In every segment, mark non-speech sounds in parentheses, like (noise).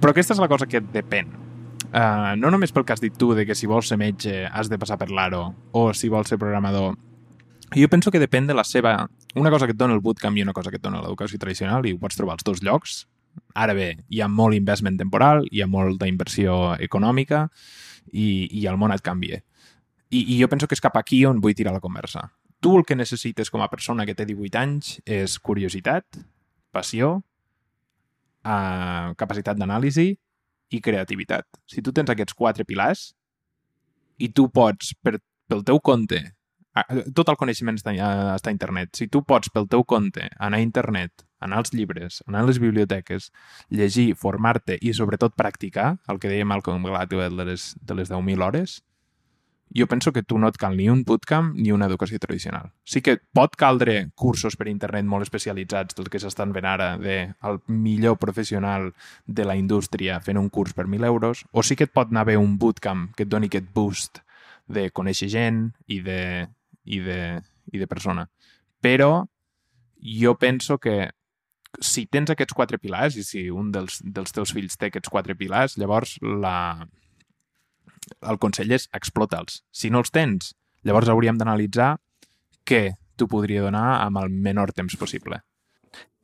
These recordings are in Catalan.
Però aquesta és la cosa que depèn. Uh, no només pel que has dit tu, de que si vols ser metge has de passar per l'ARO, o si vols ser programador. Jo penso que depèn de la seva... Una cosa que et dona el bootcamp i una cosa que et dona l'educació tradicional, i ho pots trobar als dos llocs. Ara bé, hi ha molt investment temporal, hi ha molta inversió econòmica, i, i el món et canvia. I, I jo penso que és cap aquí on vull tirar la conversa. Tu el que necessites com a persona que té 18 anys és curiositat, passió, eh, capacitat d'anàlisi i creativitat. Si tu tens aquests quatre pilars i tu pots, per, pel teu compte, tot el coneixement està, està a internet. Si tu pots, pel teu compte, anar a internet, anar als llibres, anar a les biblioteques, llegir, formar-te i, sobretot, practicar, el que deia Malcolm Gladwell de les, de les 10.000 hores, jo penso que tu no et cal ni un bootcamp ni una educació tradicional. Sí que pot caldre cursos per internet molt especialitzats, tot que s'estan fent ara, de el millor professional de la indústria fent un curs per 1.000 euros, o sí que et pot anar bé un bootcamp que et doni aquest boost de conèixer gent i de, i de, i de persona. Però jo penso que si tens aquests quatre pilars i si un dels, dels teus fills té aquests quatre pilars, llavors la, el consell és explota'ls. Si no els tens, llavors hauríem d'analitzar què t'ho podria donar amb el menor temps possible.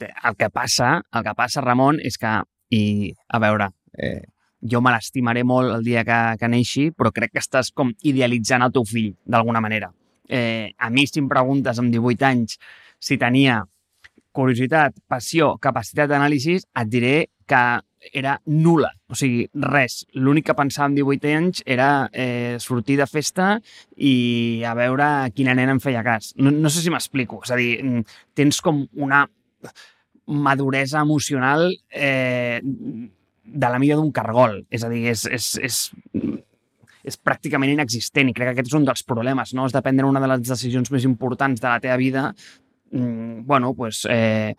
El que passa, el que passa, Ramon, és que, i a veure, eh, jo me l'estimaré molt el dia que, que neixi, però crec que estàs com idealitzant el teu fill, d'alguna manera. Eh, a mi, si em preguntes amb 18 anys si tenia curiositat, passió, capacitat d'anàlisi, et diré que era nula. O sigui, res. L'únic que pensava amb 18 anys era eh, sortir de festa i a veure quina nena em feia cas. No, no sé si m'explico. És a dir, mm, tens com una maduresa emocional eh, de la mida d'un cargol. És a dir, és, és, és, és pràcticament inexistent i crec que aquest és un dels problemes, no? Has de prendre una de les decisions més importants de la teva vida bueno, pues, eh,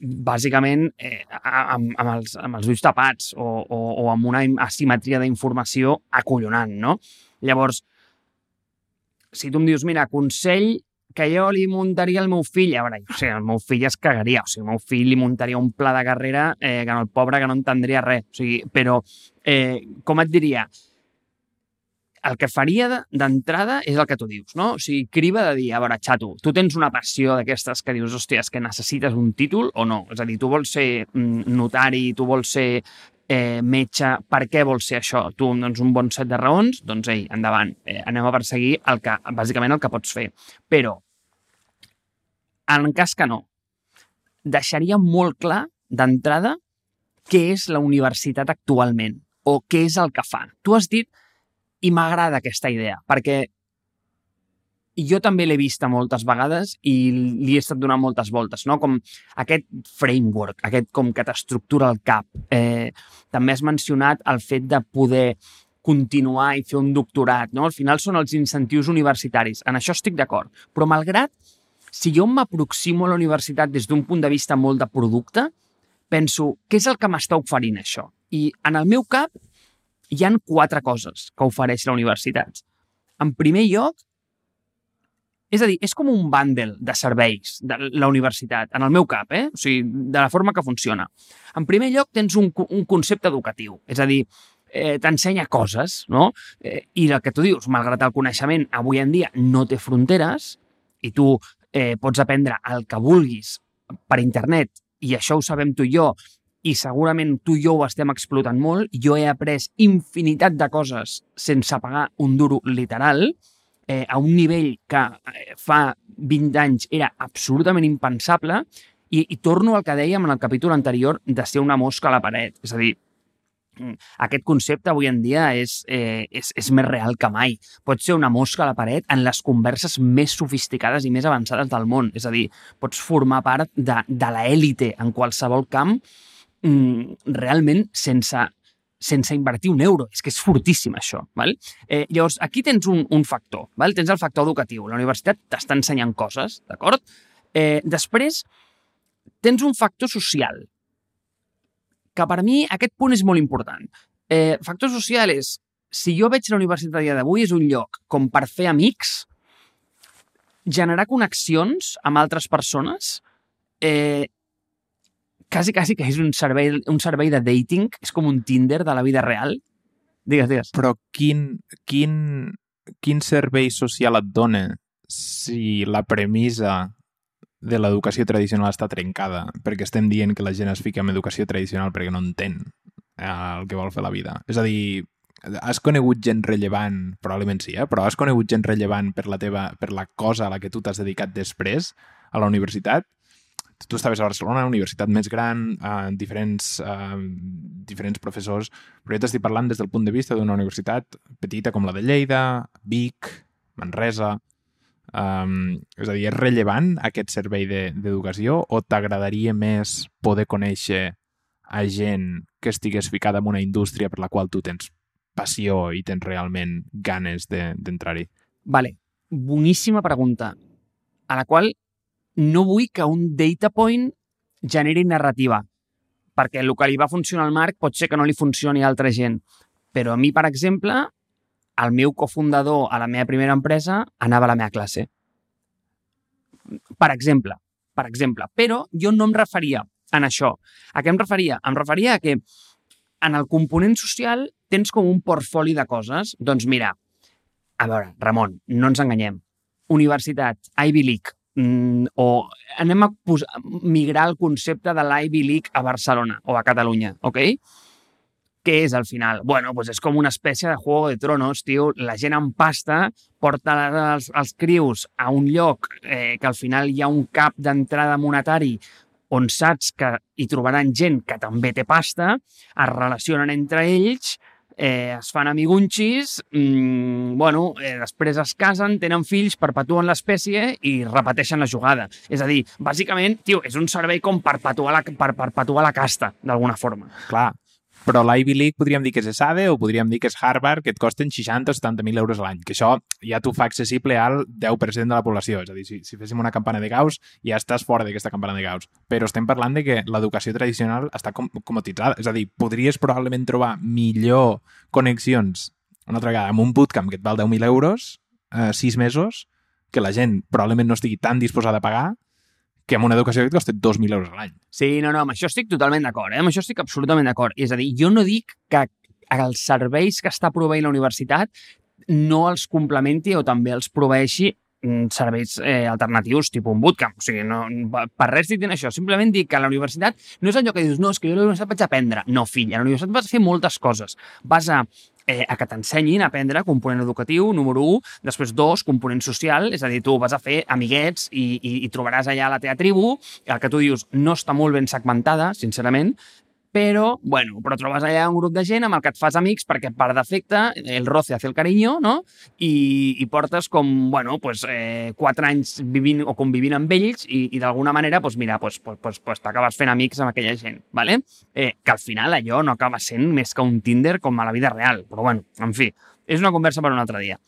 bàsicament eh, amb, amb, els, amb els ulls tapats o, o, o amb una asimetria d'informació acollonant, no? Llavors, si tu em dius, mira, consell que jo li muntaria al meu fill, a veure, o sigui, el meu fill es cagaria, o sigui, el meu fill li muntaria un pla de carrera eh, que no, el pobre que no entendria res, o sigui, però, eh, com et diria, el que faria d'entrada és el que tu dius, no? O sigui, criba de dir, a veure, xato, tu tens una passió d'aquestes que dius, hòstia, que necessites un títol o no? És a dir, tu vols ser mm, notari, tu vols ser eh, metge, per què vols ser això? Tu doncs, un bon set de raons, doncs ei, endavant, eh, anem a perseguir el que, bàsicament el que pots fer. Però, en cas que no, deixaria molt clar d'entrada què és la universitat actualment o què és el que fa. Tu has dit i m'agrada aquesta idea, perquè jo també l'he vista moltes vegades i li he estat donant moltes voltes, no? Com aquest framework, aquest com que t'estructura el cap. Eh, també has mencionat el fet de poder continuar i fer un doctorat, no? Al final són els incentius universitaris. En això estic d'acord. Però malgrat, si jo m'aproximo a la universitat des d'un punt de vista molt de producte, penso, què és el que m'està oferint això? I en el meu cap hi han quatre coses que ofereix la universitat. En primer lloc, és a dir, és com un bundle de serveis de la universitat, en el meu cap, eh? o sigui, de la forma que funciona. En primer lloc, tens un, un concepte educatiu, és a dir, eh, t'ensenya coses, no? Eh, I el que tu dius, malgrat el coneixement avui en dia no té fronteres i tu eh, pots aprendre el que vulguis per internet i això ho sabem tu i jo i segurament tu i jo ho estem explotant molt, jo he après infinitat de coses sense pagar un duro literal, eh, a un nivell que eh, fa 20 anys era absolutament impensable, i, i torno al que dèiem en el capítol anterior de ser una mosca a la paret. És a dir, mm, aquest concepte avui en dia és, eh, és, és més real que mai. Pot ser una mosca a la paret en les converses més sofisticades i més avançades del món. És a dir, pots formar part de, de l'èlite en qualsevol camp mm, realment sense, sense invertir un euro. És que és fortíssim, això. Val? Eh, llavors, aquí tens un, un factor. Val? Tens el factor educatiu. La universitat t'està ensenyant coses, d'acord? Eh, després, tens un factor social, que per mi aquest punt és molt important. Eh, factor social és, si jo veig la universitat a dia d'avui, és un lloc com per fer amics, generar connexions amb altres persones, eh, quasi, quasi que és un servei, un servei de dating, és com un Tinder de la vida real. Digues, digues. Però quin, quin, quin servei social et dona si la premissa de l'educació tradicional està trencada perquè estem dient que la gent es fica en educació tradicional perquè no entén eh, el que vol fer la vida. És a dir, has conegut gent rellevant, probablement sí, eh? però has conegut gent rellevant per la, teva, per la cosa a la que tu t'has dedicat després a la universitat? Tu estaves a Barcelona, universitat més gran, eh, diferents, eh, diferents professors, però jo t'estic parlant des del punt de vista d'una universitat petita com la de Lleida, Vic, Manresa... Um, és a dir, és rellevant aquest servei d'educació de, o t'agradaria més poder conèixer a gent que estigués ficada en una indústria per la qual tu tens passió i tens realment ganes d'entrar-hi? De, vale, boníssima pregunta, a la qual no vull que un data point generi narrativa, perquè el que li va funcionar al Marc pot ser que no li funcioni a altra gent. Però a mi, per exemple, el meu cofundador a la meva primera empresa anava a la meva classe. Per exemple, per exemple. Però jo no em referia en això. A què em referia? Em referia a que en el component social tens com un portfoli de coses. Doncs mira, a veure, Ramon, no ens enganyem. Universitat, Ivy League, mm, o anem a posar, migrar el concepte de l'Ivy League a Barcelona o a Catalunya, ok? què és al final? Bueno, pues és com una espècie de Juego de Tronos, tio. La gent amb pasta porta els, els crius a un lloc eh, que al final hi ha un cap d'entrada monetari on saps que hi trobaran gent que també té pasta, es relacionen entre ells, eh, es fan amigunxis, mmm, bueno, eh, després es casen, tenen fills, perpetuen l'espècie i repeteixen la jugada. És a dir, bàsicament, tio, és un servei com perpetuar la, per perpetuar la casta, d'alguna forma. Clar, però l'Ivy League podríem dir que és ESADE o podríem dir que és Harvard, que et costen 60 o 70.000 euros a l'any, que això ja t'ho fa accessible al 10% de la població. És a dir, si, si féssim una campana de Gauss, ja estàs fora d'aquesta campana de Gauss. Però estem parlant de que l'educació tradicional està com comoditzada. És a dir, podries probablement trobar millor connexions, una altra vegada, amb un bootcamp que et val 10.000 euros, eh, 6 mesos, que la gent probablement no estigui tan disposada a pagar, que amb una educació que et costa 2.000 euros a l'any. Sí, no, no, amb això estic totalment d'acord, eh? amb això estic absolutament d'acord. És a dir, jo no dic que els serveis que està proveint la universitat no els complementi o també els proveeixi serveis eh, alternatius, tipus un bootcamp. O sigui, no, per res dic això. Simplement dic que la universitat no és allò que dius, no, és que jo a la universitat vaig aprendre. No, fill, a la universitat vas fer moltes coses. Vas a eh, a que t'ensenyin a aprendre component educatiu, número 1, després 2, component social, és a dir, tu vas a fer amiguets i, i, i trobaràs allà la teva tribu, el que tu dius no està molt ben segmentada, sincerament, però, bueno, però trobes allà un grup de gent amb el que et fas amics perquè per defecte el roce hace el cariño, no? I, i portes com, bueno, pues, eh, quatre anys vivint o convivint amb ells i, i d'alguna manera, pues, mira, pues, pues, pues, pues t'acabes fent amics amb aquella gent, ¿vale? Eh, que al final allò no acaba sent més que un Tinder com a la vida real, però bueno, en fi, és una conversa per un altre dia.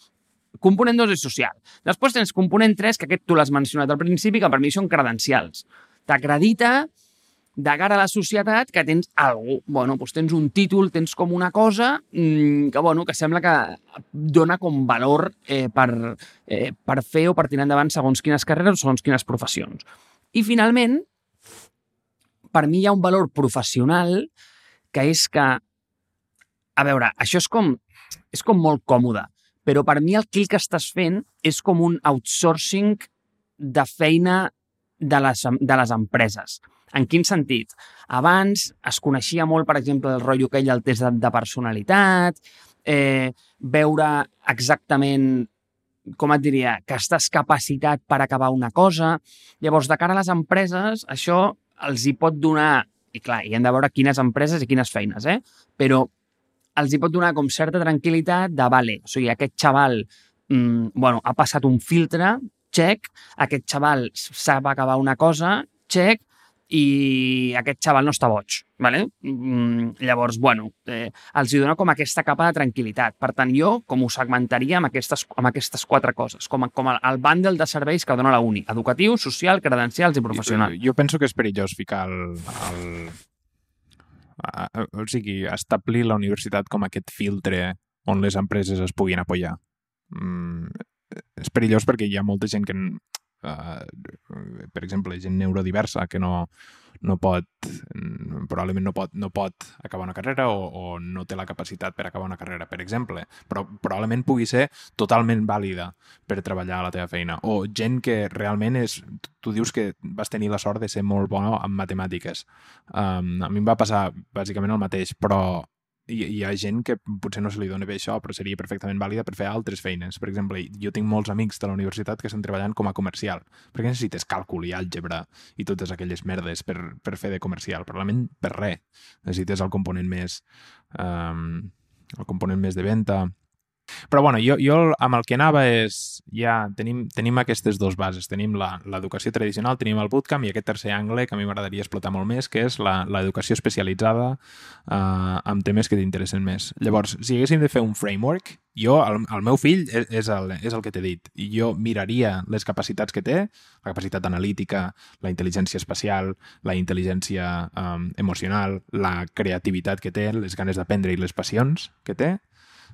Component 2 és social. Després tens component 3, que aquest tu l'has mencionat al principi, que per mi són credencials. T'acredita de cara a la societat que tens algú, bueno, doncs tens un títol, tens com una cosa mmm, que, bueno, que sembla que dona com valor eh, per, eh, per fer o per tirar endavant segons quines carreres o segons quines professions. I finalment, per mi hi ha un valor professional que és que, a veure, això és com, és com molt còmode, però per mi el que que estàs fent és com un outsourcing de feina de les, de les empreses. En quin sentit? Abans es coneixia molt, per exemple, el rotllo aquell del test de, de personalitat, eh, veure exactament com et diria, que estàs capacitat per acabar una cosa. Llavors, de cara a les empreses, això els hi pot donar, i clar, hi hem de veure quines empreses i quines feines, eh? però els hi pot donar com certa tranquil·litat de, vale, o sigui, aquest xaval mm, bueno, ha passat un filtre, check, aquest xaval sap acabar una cosa, check, i aquest xaval no està boig. ¿vale? Mm, llavors, bueno, eh, els hi dona com aquesta capa de tranquil·litat. Per tant, jo com ho segmentaria amb aquestes, amb aquestes quatre coses, com, a, com el, el bundle de serveis que dona la uni, educatiu, social, credencials i professional. Jo, jo penso que és perillós ficar el, el, o sigui, establir la universitat com aquest filtre on les empreses es puguin apoyar. Mm, és perillós perquè hi ha molta gent que uh, per exemple, gent neurodiversa que no, no pot, probablement no pot, no pot acabar una carrera o, o no té la capacitat per acabar una carrera, per exemple, però probablement pugui ser totalment vàlida per treballar a la teva feina. O gent que realment és... Tu dius que vas tenir la sort de ser molt bona en matemàtiques. Um, a mi em va passar bàsicament el mateix, però hi, hi ha gent que potser no se li dona bé això, però seria perfectament vàlida per fer altres feines. Per exemple, jo tinc molts amics de la universitat que estan treballant com a comercial. Per què necessites càlcul i àlgebra i totes aquelles merdes per, per fer de comercial? Probablement per res. Necessites el component més... Um, el component més de venta, però bueno, jo, jo amb el que anava és... Ja tenim, tenim aquestes dues bases. Tenim l'educació tradicional, tenim el bootcamp i aquest tercer angle que a mi m'agradaria explotar molt més, que és l'educació especialitzada eh, amb temes que t'interessen més. Llavors, si haguéssim de fer un framework, jo, el, el meu fill és, és, el, és el que t'he dit. Jo miraria les capacitats que té, la capacitat analítica, la intel·ligència espacial, la intel·ligència um, emocional, la creativitat que té, les ganes d'aprendre i les passions que té,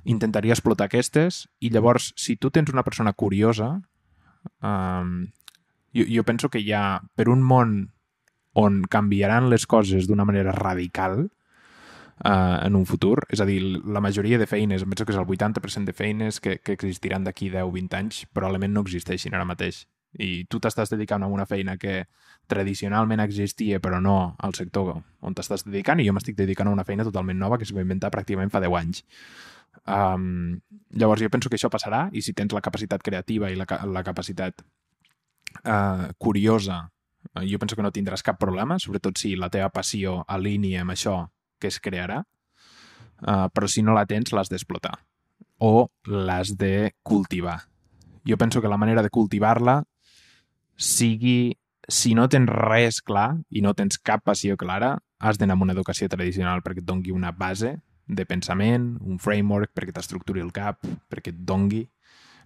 intentaria explotar aquestes i llavors, si tu tens una persona curiosa, um, jo, jo penso que ha, per un món on canviaran les coses d'una manera radical uh, en un futur, és a dir, la majoria de feines, penso que és el 80% de feines que, que existiran d'aquí 10-20 anys, probablement no existeixin ara mateix. I tu t'estàs dedicant a una feina que tradicionalment existia però no al sector on t'estàs dedicant i jo m'estic dedicant a una feina totalment nova que es va inventar pràcticament fa 10 anys. Um, llavors jo penso que això passarà i si tens la capacitat creativa i la, la capacitat uh, curiosa, uh, jo penso que no tindràs cap problema, sobretot si la teva passió alinea amb això que es crearà, uh, però si no la tens l'has d'explotar o l'has de cultivar. Jo penso que la manera de cultivar-la sigui si no tens res clar i no tens cap passió clara, has d'anar amb una educació tradicional perquè et dongui una base de pensament, un framework perquè t'estructuri el cap, perquè et dongui.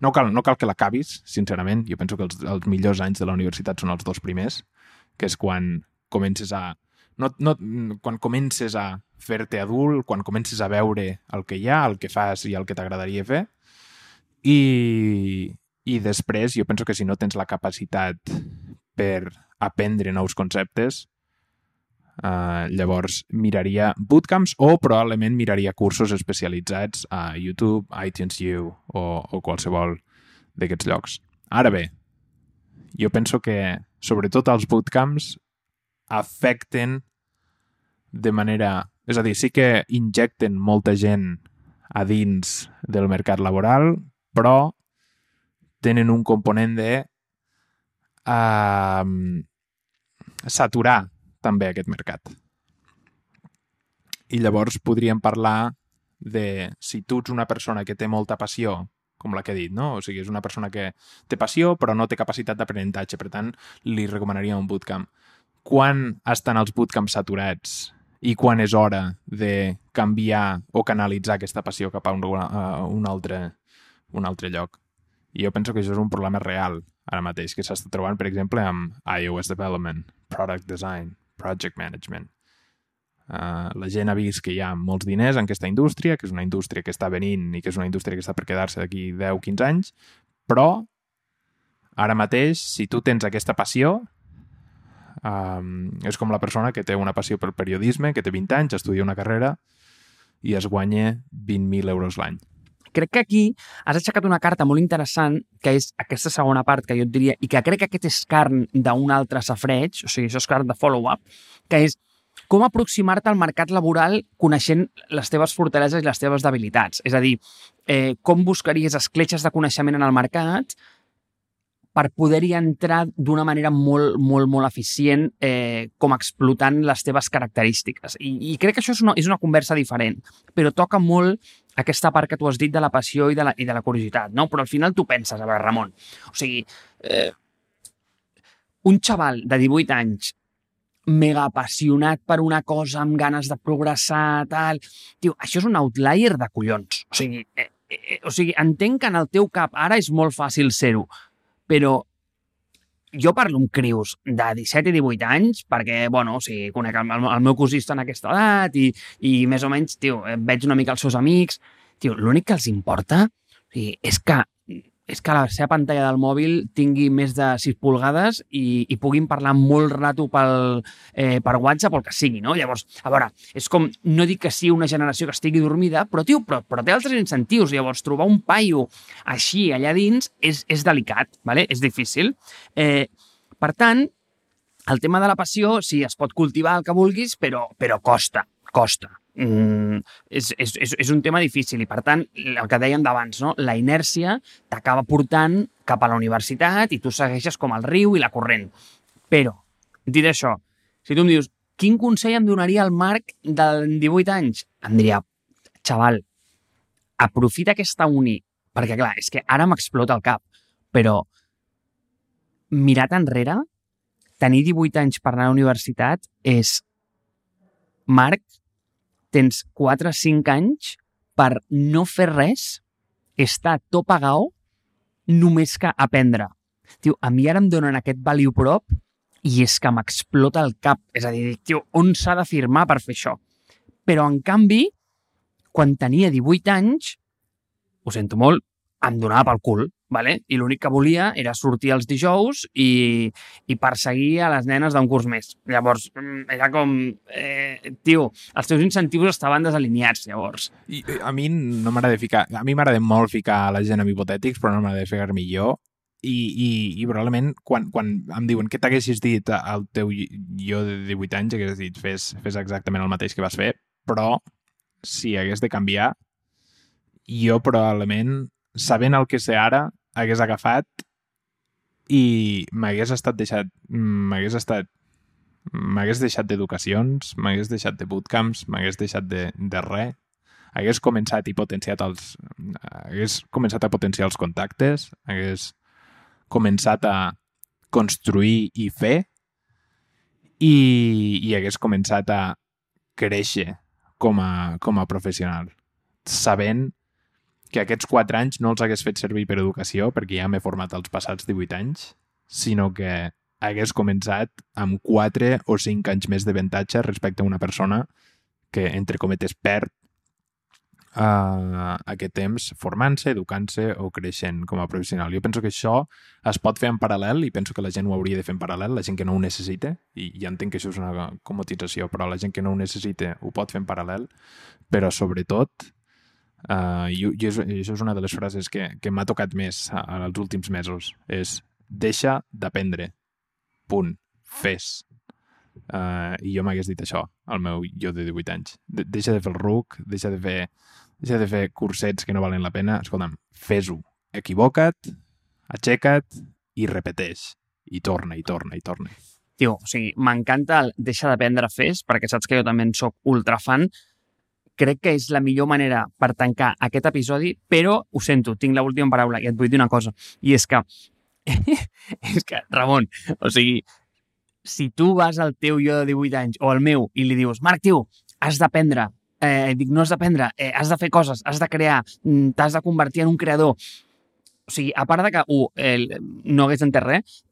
No cal, no cal que l'acabis, sincerament. Jo penso que els, els millors anys de la universitat són els dos primers, que és quan comences a... No, no, quan comences a fer-te adult, quan comences a veure el que hi ha, el que fas i el que t'agradaria fer. I, I després, jo penso que si no tens la capacitat per aprendre nous conceptes, Uh, llavors miraria bootcamps o probablement miraria cursos especialitzats a YouTube, iTunes U o, o qualsevol d'aquests llocs. Ara bé, jo penso que sobretot els bootcamps afecten de manera... És a dir, sí que injecten molta gent a dins del mercat laboral, però tenen un component de uh, saturar també aquest mercat. I llavors podríem parlar de si tu ets una persona que té molta passió, com la que he dit, no? O sigui, és una persona que té passió però no té capacitat d'aprenentatge, per tant, li recomanaria un bootcamp. Quan estan els bootcamps saturats i quan és hora de canviar o canalitzar aquesta passió cap a un, a un, altre, un altre lloc? I jo penso que això és un problema real ara mateix, que s'està trobant, per exemple, amb iOS Development, Product Design, project management. Uh, la gent ha vist que hi ha molts diners en aquesta indústria, que és una indústria que està venint i que és una indústria que està per quedar-se d'aquí 10-15 anys, però ara mateix, si tu tens aquesta passió, um, és com la persona que té una passió pel periodisme, que té 20 anys, estudia una carrera i es guanya 20.000 euros l'any. Crec que aquí has aixecat una carta molt interessant, que és aquesta segona part que jo et diria, i que crec que aquest és carn d'un altre safreig, o sigui, això és carn de follow-up, que és com aproximar-te al mercat laboral coneixent les teves fortaleses i les teves debilitats. És a dir, eh, com buscaries escletxes de coneixement en el mercat per poder-hi entrar d'una manera molt, molt, molt eficient, eh, com explotant les teves característiques. I, I crec que això és una, és una conversa diferent, però toca molt aquesta part que tu has dit de la passió i de la, i de la curiositat, no? Però al final tu penses, a veure, Ramon, o sigui, eh, un xaval de 18 anys mega apassionat per una cosa, amb ganes de progressar, tal... Tio, això és un outlier de collons. O sigui, eh, eh, o sigui, entenc que en el teu cap ara és molt fàcil ser-ho, però jo parlo amb crius de 17 i 18 anys perquè, bueno, o sigui, conec el, el meu cosí està en aquesta edat i, i més o menys, tio, veig una mica els seus amics. Tio, l'únic que els importa o sigui, és que és que la seva pantalla del mòbil tingui més de 6 pulgades i, i puguin parlar molt rato pel, eh, per WhatsApp o el que sigui, no? Llavors, a veure, és com, no dic que sigui una generació que estigui dormida, però, tio, però, però té altres incentius. Llavors, trobar un paio així allà dins és, és delicat, ¿vale? és difícil. Eh, per tant, el tema de la passió, sí, es pot cultivar el que vulguis, però, però costa, costa mm, és, és, és, és un tema difícil i, per tant, el que dèiem d'abans, no? la inèrcia t'acaba portant cap a la universitat i tu segueixes com el riu i la corrent. Però, dit això, si tu em dius quin consell em donaria el Marc del 18 anys? Em diria, xaval, aprofita aquesta uni, perquè clar, és que ara m'explota el cap, però mirat enrere, tenir 18 anys per anar a la universitat és Marc, tens 4 o 5 anys per no fer res, estar tot pagau, només que aprendre. Tio, a mi ara em donen aquest value prop i és que m'explota el cap. És a dir, tio, on s'ha de firmar per fer això? Però, en canvi, quan tenia 18 anys, ho sento molt, em donava pel cul, vale? i l'únic que volia era sortir els dijous i, i perseguir a les nenes d'un curs més. Llavors, mm, era com... Eh, tio, els teus incentius estaven desalineats, llavors. I, a mi no m'agrada ficar... A mi m'agrada molt ficar la gent amb hipotètics, però no m'agrada ficar millor. I, i, i probablement quan, quan em diuen què t'haguessis dit al teu jo de 18 anys, hagués dit fes, fes exactament el mateix que vas fer, però si hagués de canviar, jo probablement sabent el que sé ara, hagués agafat i m'hagués estat deixat m'hagués estat m'hagués deixat d'educacions, m'hagués deixat de bootcamps, m'hagués deixat de, de res, hagués començat i potenciat els... hagués començat a potenciar els contactes, hagués començat a construir i fer i, i hagués començat a créixer com a, com a professional, sabent que aquests 4 anys no els hagués fet servir per educació, perquè ja m'he format els passats 18 anys, sinó que hagués començat amb 4 o 5 anys més d'avantatge respecte a una persona que, entre cometes, perd uh, aquest temps formant-se, educant-se o creixent com a professional. Jo penso que això es pot fer en paral·lel i penso que la gent ho hauria de fer en paral·lel, la gent que no ho necessita, i ja entenc que això és una comodització, però la gent que no ho necessita ho pot fer en paral·lel, però sobretot Uh, i, i, és, i això és una de les frases que, que m'ha tocat més als últims mesos. És deixa d'aprendre. Punt. Fes. Uh, I jo m'hagués dit això al meu jo de 18 anys. De, deixa de fer el RUC, deixa de fer, deixa de fer cursets que no valen la pena. Escolta'm, fes-ho. Equivoca't, aixeca't i repeteix. I torna, i torna, i torna. Tio, o sigui, m'encanta el deixa d'aprendre fes, perquè saps que jo també en sóc ultra fan, crec que és la millor manera per tancar aquest episodi, però ho sento, tinc l'última paraula i et vull dir una cosa, i és que (laughs) és que, Ramon, o sigui, si tu vas al teu jo de 18 anys o al meu i li dius, Marc, tio, has d'aprendre, eh, dic, no has d'aprendre, eh, has de fer coses, has de crear, mm, t'has de convertir en un creador, o sigui, a part de que, un, el, no hagués entès res,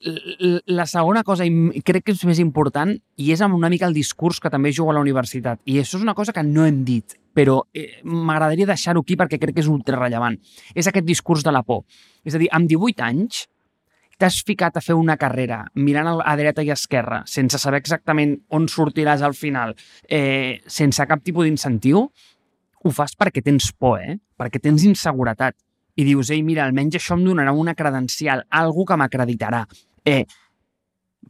la segona cosa, i crec que és més important, i és amb una mica el discurs que també jugo a la universitat. I això és una cosa que no hem dit, però eh, m'agradaria deixar-ho aquí perquè crec que és ultra rellevant. És aquest discurs de la por. És a dir, amb 18 anys t'has ficat a fer una carrera mirant a dreta i a esquerra sense saber exactament on sortiràs al final, eh, sense cap tipus d'incentiu, ho fas perquè tens por, eh? perquè tens inseguretat i dius, ei, mira, almenys això em donarà una credencial, algú que m'acreditarà. Eh,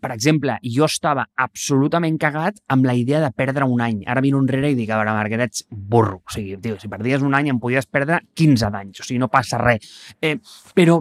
per exemple, jo estava absolutament cagat amb la idea de perdre un any. Ara miro enrere i dic, a veure, Marc, ets burro. O sigui, tio, si perdies un any em podies perdre 15 d'anys. O sigui, no passa res. Eh, però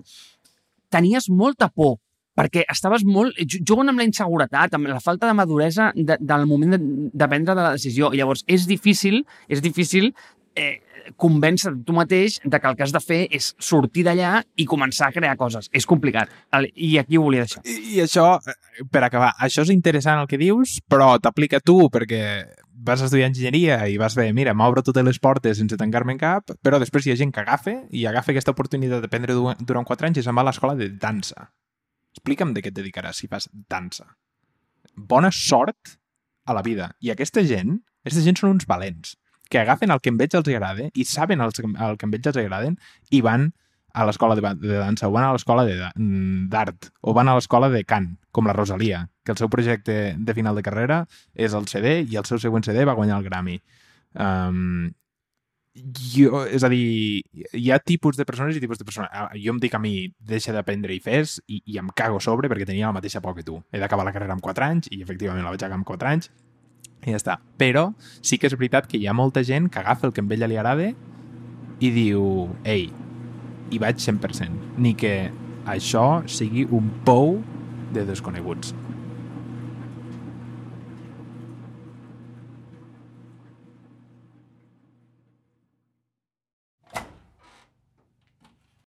tenies molta por perquè estaves molt... jugant amb la inseguretat, amb la falta de maduresa de, del moment de, de prendre de la decisió. I llavors és difícil, és difícil eh, convèncer tu mateix de que el que has de fer és sortir d'allà i començar a crear coses. És complicat. I aquí ho volia deixar. I, I això, eh, per acabar, això és interessant el que dius, però t'aplica tu perquè vas estudiar enginyeria i vas dir, mira, m'obro totes les portes sense tancar-me en cap, però després hi ha gent que agafa i agafa aquesta oportunitat d'aprendre durant 4 anys i se'n va a l'escola de dansa. Explica'm de què et dedicaràs si fas dansa. Bona sort a la vida. I aquesta gent, aquesta gent són uns valents que agafen el que en veig els agrada i saben el, el que en veig els agraden i van a l'escola de, de dansa, o van a l'escola mm, d'art, o van a l'escola de cant, com la Rosalia, que el seu projecte de final de carrera és el CD i el seu següent CD va guanyar el Grammy. Um, jo, és a dir, hi ha tipus de persones i tipus de persones. Jo em dic a mi, deixa d'aprendre i fes, i, i em cago sobre perquè tenia la mateixa por que tu. He d'acabar la carrera amb 4 anys, i efectivament la vaig acabar amb 4 anys, i ja està. Però sí que és veritat que hi ha molta gent que agafa el que a ella li agrada i diu, ei, hi vaig 100%, ni que això sigui un pou de desconeguts.